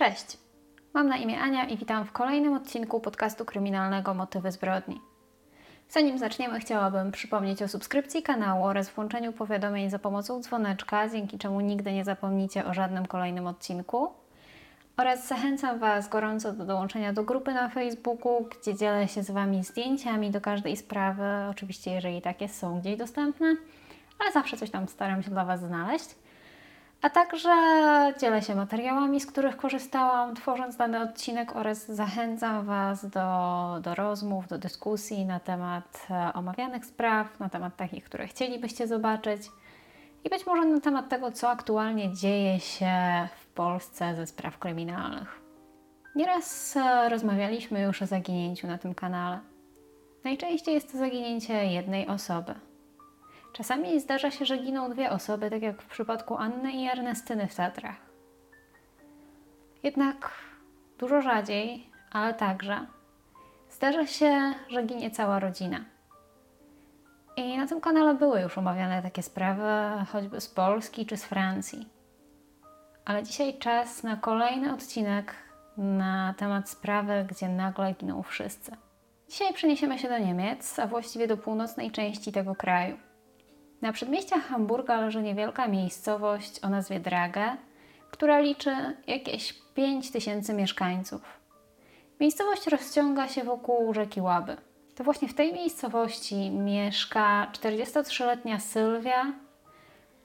Cześć! Mam na imię Ania i witam w kolejnym odcinku podcastu kryminalnego Motywy zbrodni. Zanim zaczniemy, chciałabym przypomnieć o subskrypcji kanału oraz włączeniu powiadomień za pomocą dzwoneczka, dzięki czemu nigdy nie zapomnicie o żadnym kolejnym odcinku. Oraz zachęcam Was gorąco do dołączenia do grupy na Facebooku, gdzie dzielę się z Wami zdjęciami do każdej sprawy, oczywiście jeżeli takie są gdzieś dostępne, ale zawsze coś tam staram się dla Was znaleźć. A także dzielę się materiałami, z których korzystałam, tworząc dany odcinek, oraz zachęcam Was do, do rozmów, do dyskusji na temat e, omawianych spraw, na temat takich, które chcielibyście zobaczyć i być może na temat tego, co aktualnie dzieje się w Polsce ze spraw kryminalnych. Nieraz e, rozmawialiśmy już o zaginięciu na tym kanale. Najczęściej jest to zaginięcie jednej osoby. Czasami zdarza się, że giną dwie osoby, tak jak w przypadku Anny i Ernestyny w Tatrach. Jednak dużo rzadziej, ale także zdarza się, że ginie cała rodzina. I na tym kanale były już omawiane takie sprawy, choćby z Polski czy z Francji. Ale dzisiaj czas na kolejny odcinek na temat sprawy, gdzie nagle giną wszyscy. Dzisiaj przeniesiemy się do Niemiec, a właściwie do północnej części tego kraju. Na przedmieściach Hamburga leży niewielka miejscowość o nazwie Drage, która liczy jakieś 5 tysięcy mieszkańców. Miejscowość rozciąga się wokół rzeki Łaby. To właśnie w tej miejscowości mieszka 43-letnia Sylwia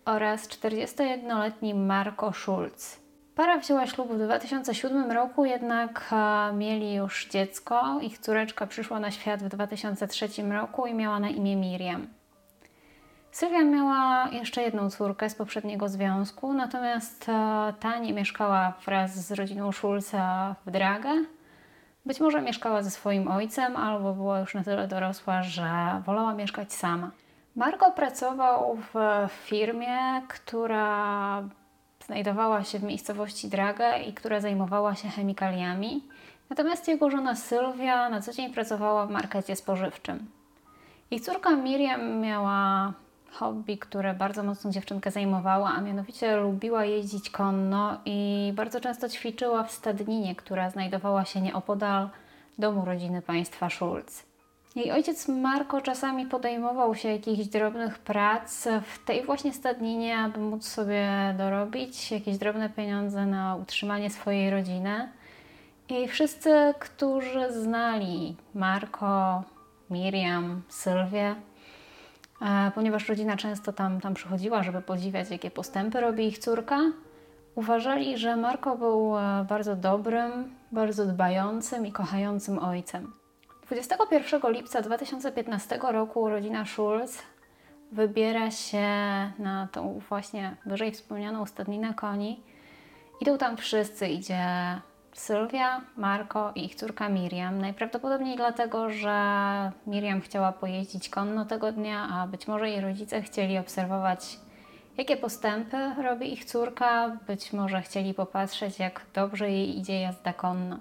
oraz 41-letni Marco Schulz. Para wzięła ślub w 2007 roku, jednak e, mieli już dziecko. Ich córeczka przyszła na świat w 2003 roku i miała na imię Miriam. Sylwia miała jeszcze jedną córkę z poprzedniego związku, natomiast e, ta nie mieszkała wraz z rodziną Schulza w Dragę. Być może mieszkała ze swoim ojcem, albo była już na tyle dorosła, że wolała mieszkać sama. Margo pracował w firmie, która znajdowała się w miejscowości Dragę i która zajmowała się chemikaliami. Natomiast jego żona Sylwia na co dzień pracowała w markecie spożywczym. Ich córka Miriam miała hobby, które bardzo mocno dziewczynkę zajmowało, a mianowicie lubiła jeździć konno i bardzo często ćwiczyła w stadninie, która znajdowała się nieopodal domu rodziny państwa Schulz. Jej ojciec Marko czasami podejmował się jakichś drobnych prac w tej właśnie stadninie, aby móc sobie dorobić jakieś drobne pieniądze na utrzymanie swojej rodziny. I wszyscy, którzy znali Marko, Miriam, Sylwię, ponieważ rodzina często tam, tam przychodziła, żeby podziwiać, jakie postępy robi ich córka, uważali, że Marko był e, bardzo dobrym, bardzo dbającym i kochającym ojcem. 21 lipca 2015 roku rodzina Schulz wybiera się na tą właśnie wyżej wspomnianą stadninę koni. Idą tam wszyscy, idzie Sylwia, Marko i ich córka Miriam. Najprawdopodobniej dlatego, że Miriam chciała pojeździć konno tego dnia, a być może jej rodzice chcieli obserwować, jakie postępy robi ich córka. Być może chcieli popatrzeć, jak dobrze jej idzie jazda konno.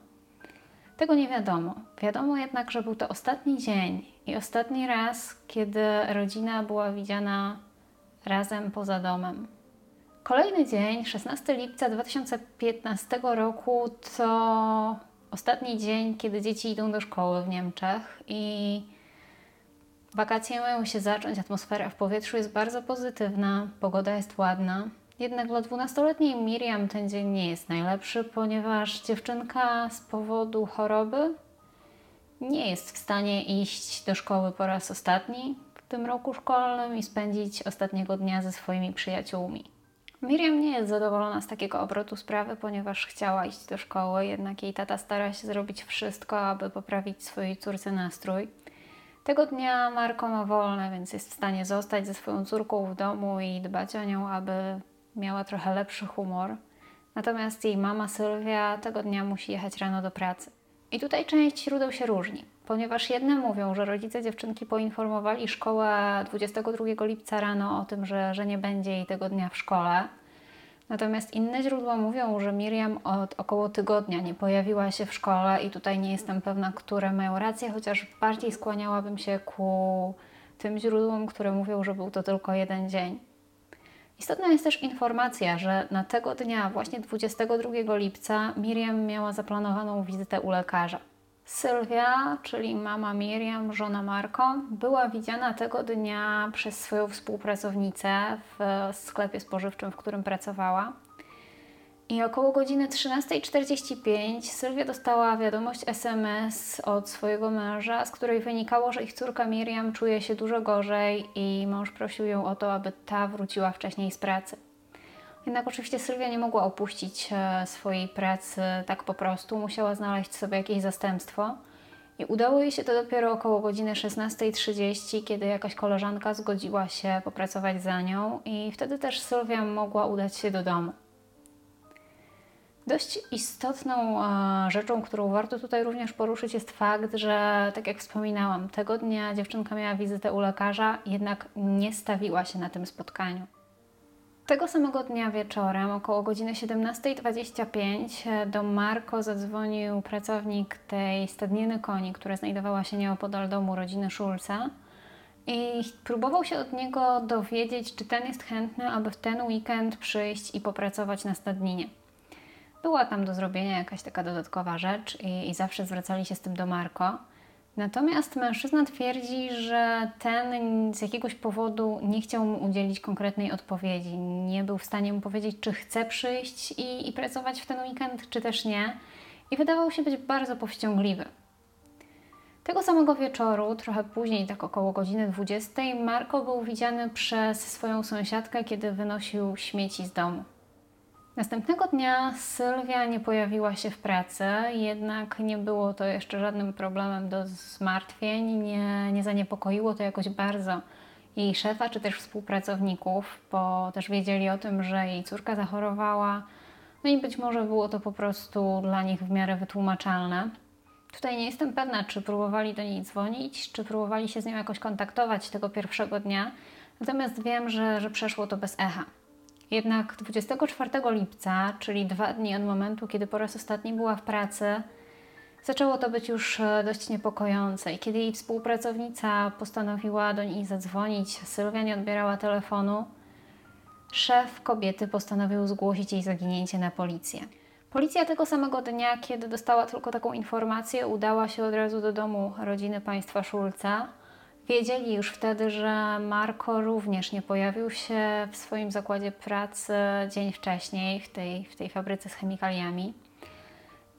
Tego nie wiadomo. Wiadomo jednak, że był to ostatni dzień i ostatni raz, kiedy rodzina była widziana razem poza domem. Kolejny dzień, 16 lipca 2015 roku, to ostatni dzień, kiedy dzieci idą do szkoły w Niemczech i wakacje mają się zacząć. Atmosfera w powietrzu jest bardzo pozytywna, pogoda jest ładna. Jednak dla 12-letniej Miriam ten dzień nie jest najlepszy, ponieważ dziewczynka z powodu choroby nie jest w stanie iść do szkoły po raz ostatni w tym roku szkolnym i spędzić ostatniego dnia ze swoimi przyjaciółmi. Miriam nie jest zadowolona z takiego obrotu sprawy, ponieważ chciała iść do szkoły, jednak jej tata stara się zrobić wszystko, aby poprawić swojej córce nastrój. Tego dnia Marko ma wolne, więc jest w stanie zostać ze swoją córką w domu i dbać o nią, aby miała trochę lepszy humor. Natomiast jej mama Sylwia tego dnia musi jechać rano do pracy. I tutaj część źródeł się różni, ponieważ jedne mówią, że rodzice dziewczynki poinformowali szkołę 22 lipca rano o tym, że, że nie będzie jej tego dnia w szkole. Natomiast inne źródła mówią, że Miriam od około tygodnia nie pojawiła się w szkole i tutaj nie jestem pewna, które mają rację, chociaż bardziej skłaniałabym się ku tym źródłom, które mówią, że był to tylko jeden dzień. Istotna jest też informacja, że na tego dnia, właśnie 22 lipca, Miriam miała zaplanowaną wizytę u lekarza. Sylwia, czyli mama Miriam, żona Marko, była widziana tego dnia przez swoją współpracownicę w sklepie spożywczym, w którym pracowała. I około godziny 13.45 Sylwia dostała wiadomość SMS od swojego męża, z której wynikało, że ich córka Miriam czuje się dużo gorzej i mąż prosił ją o to, aby ta wróciła wcześniej z pracy. Jednak oczywiście Sylwia nie mogła opuścić e, swojej pracy tak po prostu, musiała znaleźć sobie jakieś zastępstwo. I udało jej się to dopiero około godziny 16.30, kiedy jakaś koleżanka zgodziła się popracować za nią, i wtedy też Sylwia mogła udać się do domu. Dość istotną e, rzeczą, którą warto tutaj również poruszyć, jest fakt, że tak jak wspominałam, tego dnia dziewczynka miała wizytę u lekarza, jednak nie stawiła się na tym spotkaniu. Tego samego dnia wieczorem, około godziny 17.25, e, do Marko zadzwonił pracownik tej stadniny koni, która znajdowała się nieopodal domu rodziny Szulca i próbował się od niego dowiedzieć, czy ten jest chętny, aby w ten weekend przyjść i popracować na stadninie. Była tam do zrobienia jakaś taka dodatkowa rzecz i, i zawsze zwracali się z tym do Marko. Natomiast mężczyzna twierdzi, że ten z jakiegoś powodu nie chciał mu udzielić konkretnej odpowiedzi. Nie był w stanie mu powiedzieć, czy chce przyjść i, i pracować w ten weekend, czy też nie. I wydawał się być bardzo powściągliwy. Tego samego wieczoru, trochę później, tak około godziny 20, Marko był widziany przez swoją sąsiadkę, kiedy wynosił śmieci z domu. Następnego dnia Sylwia nie pojawiła się w pracy, jednak nie było to jeszcze żadnym problemem do zmartwień, nie, nie zaniepokoiło to jakoś bardzo jej szefa czy też współpracowników, bo też wiedzieli o tym, że jej córka zachorowała, no i być może było to po prostu dla nich w miarę wytłumaczalne. Tutaj nie jestem pewna, czy próbowali do niej dzwonić, czy próbowali się z nią jakoś kontaktować tego pierwszego dnia, natomiast wiem, że, że przeszło to bez echa. Jednak 24 lipca, czyli dwa dni od momentu, kiedy po raz ostatni była w pracy, zaczęło to być już e, dość niepokojące. I kiedy jej współpracownica postanowiła do niej zadzwonić, Sylwia nie odbierała telefonu, szef kobiety postanowił zgłosić jej zaginięcie na policję. Policja tego samego dnia, kiedy dostała tylko taką informację, udała się od razu do domu rodziny państwa Szulca Wiedzieli już wtedy, że Marko również nie pojawił się w swoim zakładzie pracy dzień wcześniej w tej, w tej fabryce z chemikaliami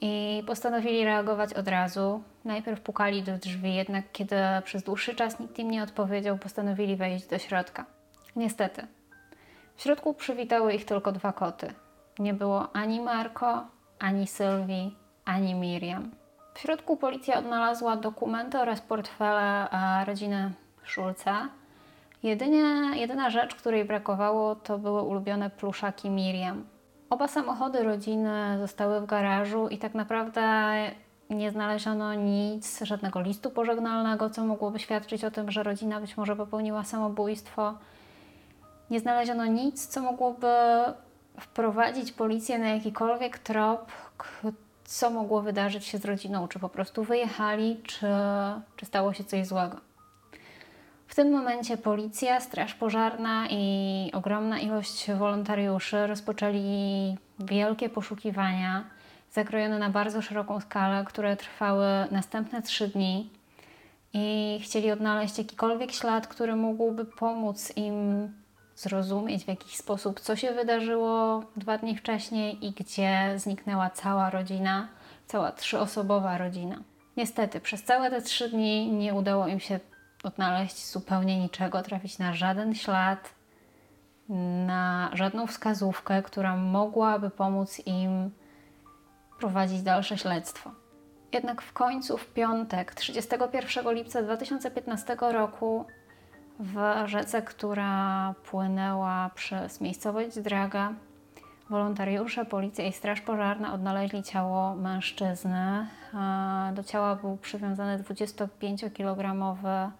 i postanowili reagować od razu. Najpierw pukali do drzwi, jednak kiedy przez dłuższy czas nikt im nie odpowiedział, postanowili wejść do środka. Niestety, w środku przywitały ich tylko dwa koty. Nie było ani Marko, ani Sylwii, ani Miriam. W środku policja odnalazła dokumenty oraz portfele e, rodziny Szulca. Jedynie, jedyna rzecz, której brakowało, to były ulubione pluszaki Miriam. Oba samochody rodziny zostały w garażu i tak naprawdę nie znaleziono nic, żadnego listu pożegnalnego, co mogłoby świadczyć o tym, że rodzina być może popełniła samobójstwo. Nie znaleziono nic, co mogłoby wprowadzić policję na jakikolwiek trop, co mogło wydarzyć się z rodziną, czy po prostu wyjechali, czy, czy stało się coś złego. W tym momencie policja, straż pożarna i ogromna ilość wolontariuszy rozpoczęli wielkie poszukiwania, zakrojone na bardzo szeroką skalę, które trwały następne trzy dni i chcieli odnaleźć jakikolwiek ślad, który mógłby pomóc im zrozumieć w jakiś sposób, co się wydarzyło dwa dni wcześniej i gdzie zniknęła cała rodzina, cała trzyosobowa rodzina. Niestety, przez całe te trzy dni nie udało im się odnaleźć zupełnie niczego, trafić na żaden ślad, na żadną wskazówkę, która mogłaby pomóc im prowadzić dalsze śledztwo. Jednak w końcu, w piątek, 31 lipca 2015 roku, w rzece, która płynęła przez miejscowość Draga. Wolontariusze, policja i straż pożarna odnaleźli ciało mężczyzny. Do ciała był przywiązany 25-kilogramowy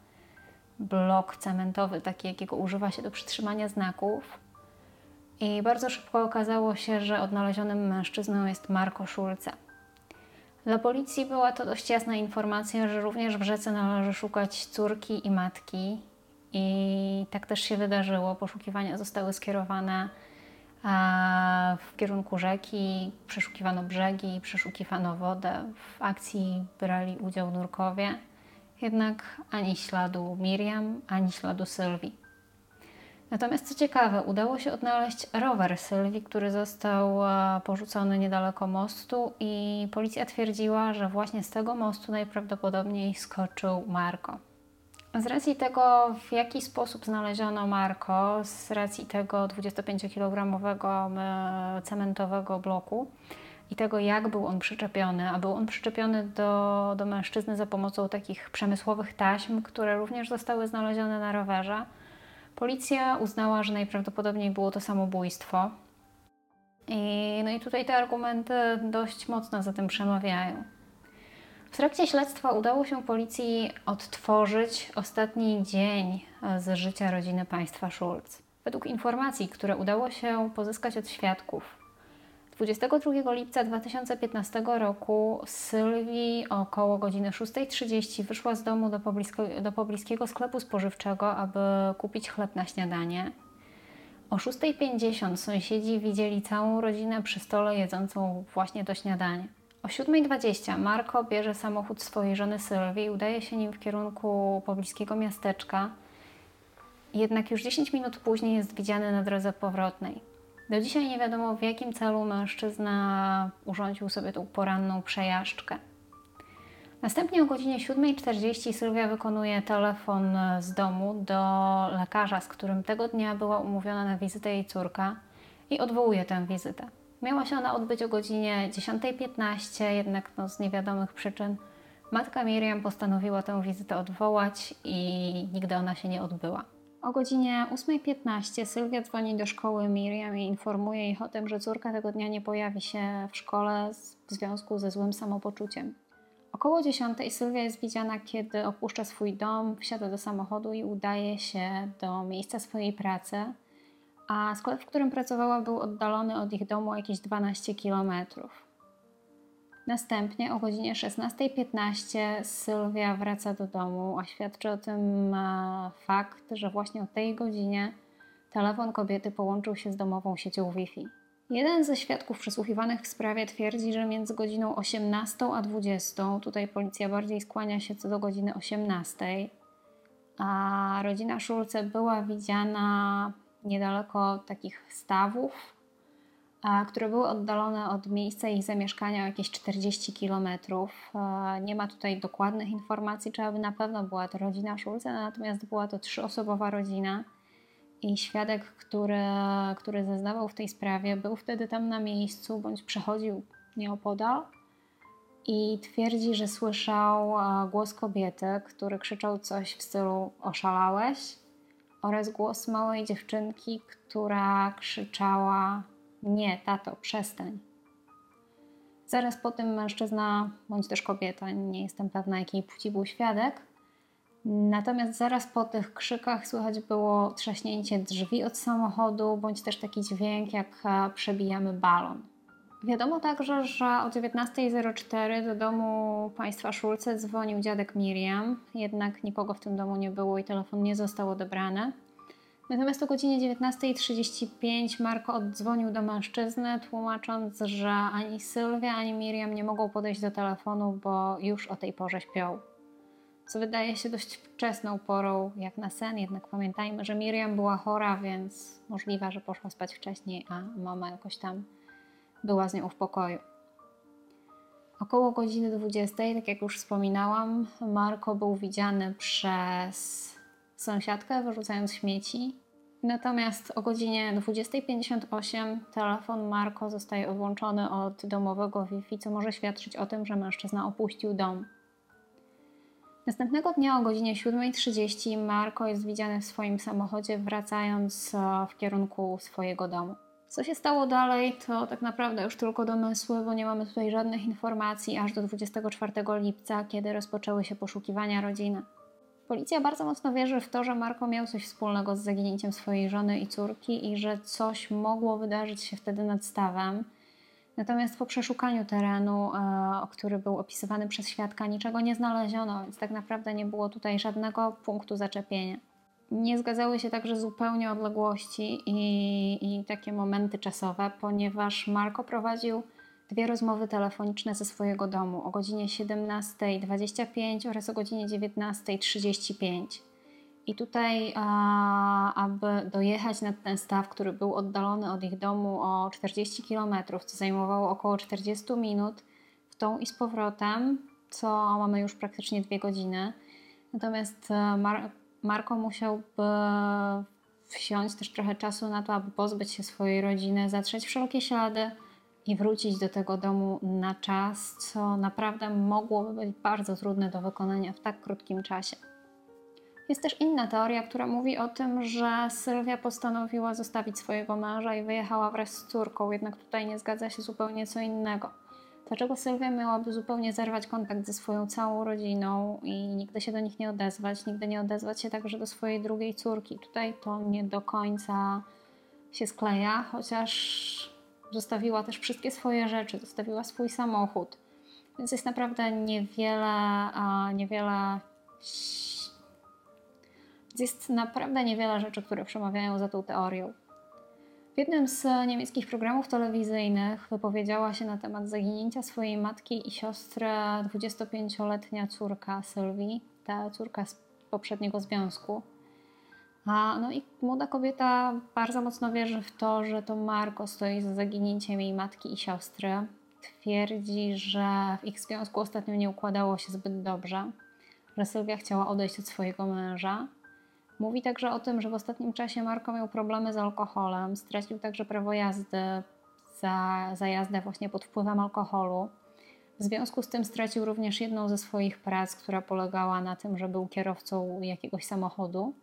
blok cementowy, taki jakiego używa się do przytrzymania znaków. I bardzo szybko okazało się, że odnalezionym mężczyzną jest Marko Szulce. Dla policji była to dość jasna informacja, że również w rzece należy szukać córki i matki I tak też się wydarzyło. Poszukiwania zostały skierowane a, w kierunku rzeki, przeszukiwano brzegi, przeszukiwano wodę. W akcji brali udział nurkowie. Jednak ani śladu Miriam, ani śladu Sylwii. Natomiast co ciekawe, udało się odnaleźć rower Sylwii, który został e, porzucony niedaleko mostu i policja twierdziła, że właśnie z tego mostu najprawdopodobniej skoczył Marko. Z racji tego, w jaki sposób znaleziono Marko, z racji tego 25-kilogramowego e, cementowego bloku i tego, jak był on przyczepiony, a był on przyczepiony do, do mężczyzny za pomocą takich przemysłowych taśm, które również zostały znalezione na rowerze, Policja uznała, że najprawdopodobniej było to samobójstwo. I, no i tutaj te argumenty dość mocno za tym przemawiają. W trakcie śledztwa udało się policji odtworzyć ostatni dzień z życia rodziny państwa Schulz. Według informacji, które udało się pozyskać od świadków, 22 lipca 2015 roku Sylwii około godziny 6.30 wyszła z domu do, poblisko, do pobliskiego sklepu spożywczego, aby kupić chleb na śniadanie. O 6.50 sąsiedzi widzieli całą rodzinę przy stole jedzącą właśnie to śniadanie. O 7.20 Marko bierze samochód swojej żony Sylwii i udaje się nim w kierunku pobliskiego miasteczka. Jednak już 10 minut później jest widziany na drodze powrotnej. Do dzisiaj nie wiadomo w jakim celu mężczyzna urządził sobie tą poranną przejażdżkę. Następnie o godzinie 7.40 Sylwia wykonuje telefon z domu do lekarza, z którym tego dnia była umówiona na wizytę jej córka i odwołuje tę wizytę. Miała się ona odbyć o godzinie 10.15, jednak no, z niewiadomych przyczyn matka Miriam postanowiła tę wizytę odwołać i nigdy ona się nie odbyła. O godzinie 8.15 Sylwia dzwoni do szkoły Miriam i informuje ich o tym, że córka tego dnia nie pojawi się w szkole w związku ze złym samopoczuciem. Około 10 Sylwia jest widziana, kiedy opuszcza swój dom, wsiada do samochodu i udaje się do miejsca swojej pracy, a sklep, w którym pracowała, był oddalony od ich domu jakieś 12 kilometrów. Następnie o godzinie 16.15 Sylwia wraca do domu, a świadczy o tym e, fakt, że właśnie o tej godzinie telefon kobiety połączył się z domową siecią Wi-Fi. Jeden ze świadków przesłuchiwanych w sprawie twierdzi, że między godziną 18 a 20, tutaj policja bardziej skłania się co do godziny 18, a rodzina Szulce była widziana niedaleko takich stawów, które były oddalone od miejsca ich zamieszkania o jakieś 40 km. Nie ma tutaj dokładnych informacji, czy aby na pewno była to rodzina Szulce, natomiast była to trzyosobowa rodzina. I świadek, który, który zeznawał w tej sprawie, był wtedy tam na miejscu bądź przechodził nieopodal i twierdzi, że słyszał głos kobiety, który krzyczał coś w stylu oszalałeś oraz głos małej dziewczynki, która krzyczała nie, tato, przestań. Zaraz po tym mężczyzna, bądź też kobieta, nie jestem pewna jakiej płci był świadek, Natomiast zaraz po tych krzykach słychać było trzaśnięcie drzwi od samochodu, bądź też taki dźwięk, jak e, przebijamy balon. Wiadomo także, że o 19.04 do domu państwa Szulce dzwonił dziadek Miriam, jednak nikogo w tym domu nie było i telefon nie został odebrany. Natomiast o godzinie 19.35 Marko oddzwonił do mężczyzny, tłumacząc, że ani Sylwia, ani Miriam nie mogą podejść do telefonu, bo już o tej porze śpią. Co wydaje się dość wczesną porą, jak na sen, jednak pamiętajmy, że Miriam była chora, więc możliwe, że poszła spać wcześniej, a mama jakoś tam była z nią w pokoju. Około godziny 20, tak jak już wspominałam, Marko był widziany przez sąsiadkę wyrzucając śmieci. Natomiast o godzinie 20.58 telefon Marko zostaje odłączony od domowego Wi-Fi, co może świadczyć o tym, że mężczyzna opuścił dom. Następnego dnia o godzinie 7.30 Marko jest widziany w swoim samochodzie wracając e, w kierunku swojego domu. Co się stało dalej, to tak naprawdę już tylko domysły, bo nie mamy tutaj żadnych informacji aż do 24 lipca, kiedy rozpoczęły się poszukiwania rodziny. Policja bardzo mocno wierzy w to, że Marko miał coś wspólnego z zaginięciem swojej żony i córki i że coś mogło wydarzyć się wtedy nad stawem. Natomiast po przeszukaniu terenu, e, który był opisywany przez świadka, niczego nie znaleziono, więc tak naprawdę nie było tutaj żadnego punktu zaczepienia. Nie zgadzały się także zupełnie odległości i, i takie momenty czasowe, ponieważ Marko prowadził dwie rozmowy telefoniczne ze swojego domu o godzinie 17.25 oraz o godzinie 19.35. I tutaj, a, aby dojechać na ten staw, który był oddalony od ich domu o 40 km, co zajmowało około 40 minut, w tą i z powrotem, co mamy już praktycznie dwie godziny. Natomiast e, Mar Marko musiałby wsiąść też trochę czasu na to, aby pozbyć się swojej rodziny, zatrzeć wszelkie ślady i wrócić do tego domu na czas, co naprawdę mogłoby być bardzo trudne do wykonania w tak krótkim czasie. Jest też inna teoria, która mówi o tym, że Sylwia postanowiła zostawić swojego męża i wyjechała wraz z córką, jednak tutaj nie zgadza się zupełnie co innego. Dlaczego Sylwia miałaby zupełnie zerwać kontakt ze swoją całą rodziną i nigdy się do nich nie odezwać, nigdy nie odezwać się także do swojej drugiej córki? Tutaj to nie do końca się skleja, chociaż zostawiła też wszystkie swoje rzeczy, zostawiła swój samochód. Więc jest naprawdę niewiele, niewiele jest naprawdę niewiele rzeczy, które przemawiają za tą teorią. W jednym z niemieckich programów telewizyjnych wypowiedziała się na temat zaginięcia swojej matki i siostry 25-letnia córka Sylwii, ta córka z poprzedniego związku. A, no i młoda kobieta bardzo mocno wierzy w to, że to Marko stoi za zaginięciem jej matki i siostry. Twierdzi, że w ich związku ostatnio nie układało się zbyt dobrze, że Sylwia chciała odejść od swojego męża Mówi także o tym, że w ostatnim czasie Marko miał problemy z alkoholem, stracił także prawo jazdy za, za jazdę właśnie pod wpływem alkoholu. W związku z tym stracił również jedną ze swoich prac, która polegała na tym, że był kierowcą jakiegoś samochodu.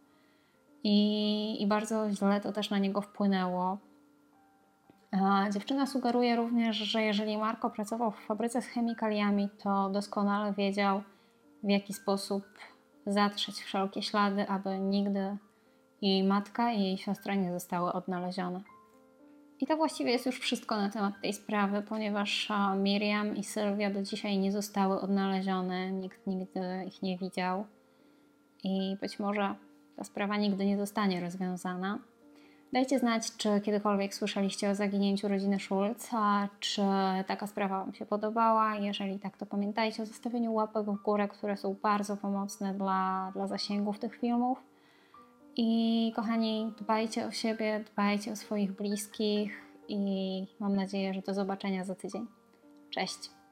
I, i bardzo źle to też na niego wpłynęło. A dziewczyna sugeruje również, że jeżeli Marko pracował w fabryce z chemikaliami, to doskonale wiedział, w jaki sposób zatrzeć wszelkie ślady, aby nigdy jej matka i jej siostra nie zostały odnalezione. I to właściwie jest już wszystko na temat tej sprawy, ponieważ Miriam i Sylwia do dzisiaj nie zostały odnalezione, nikt nigdy ich nie widział i być może ta sprawa nigdy nie zostanie rozwiązana. Dajcie znać, czy kiedykolwiek słyszeliście o zaginięciu rodziny Schulz, a czy taka sprawa Wam się podobała. Jeżeli tak, to pamiętajcie o zostawieniu łapek w górę, które są bardzo pomocne dla, dla zasięgów tych filmów. I kochani, dbajcie o siebie, dbajcie o swoich bliskich i mam nadzieję, że do zobaczenia za tydzień. Cześć!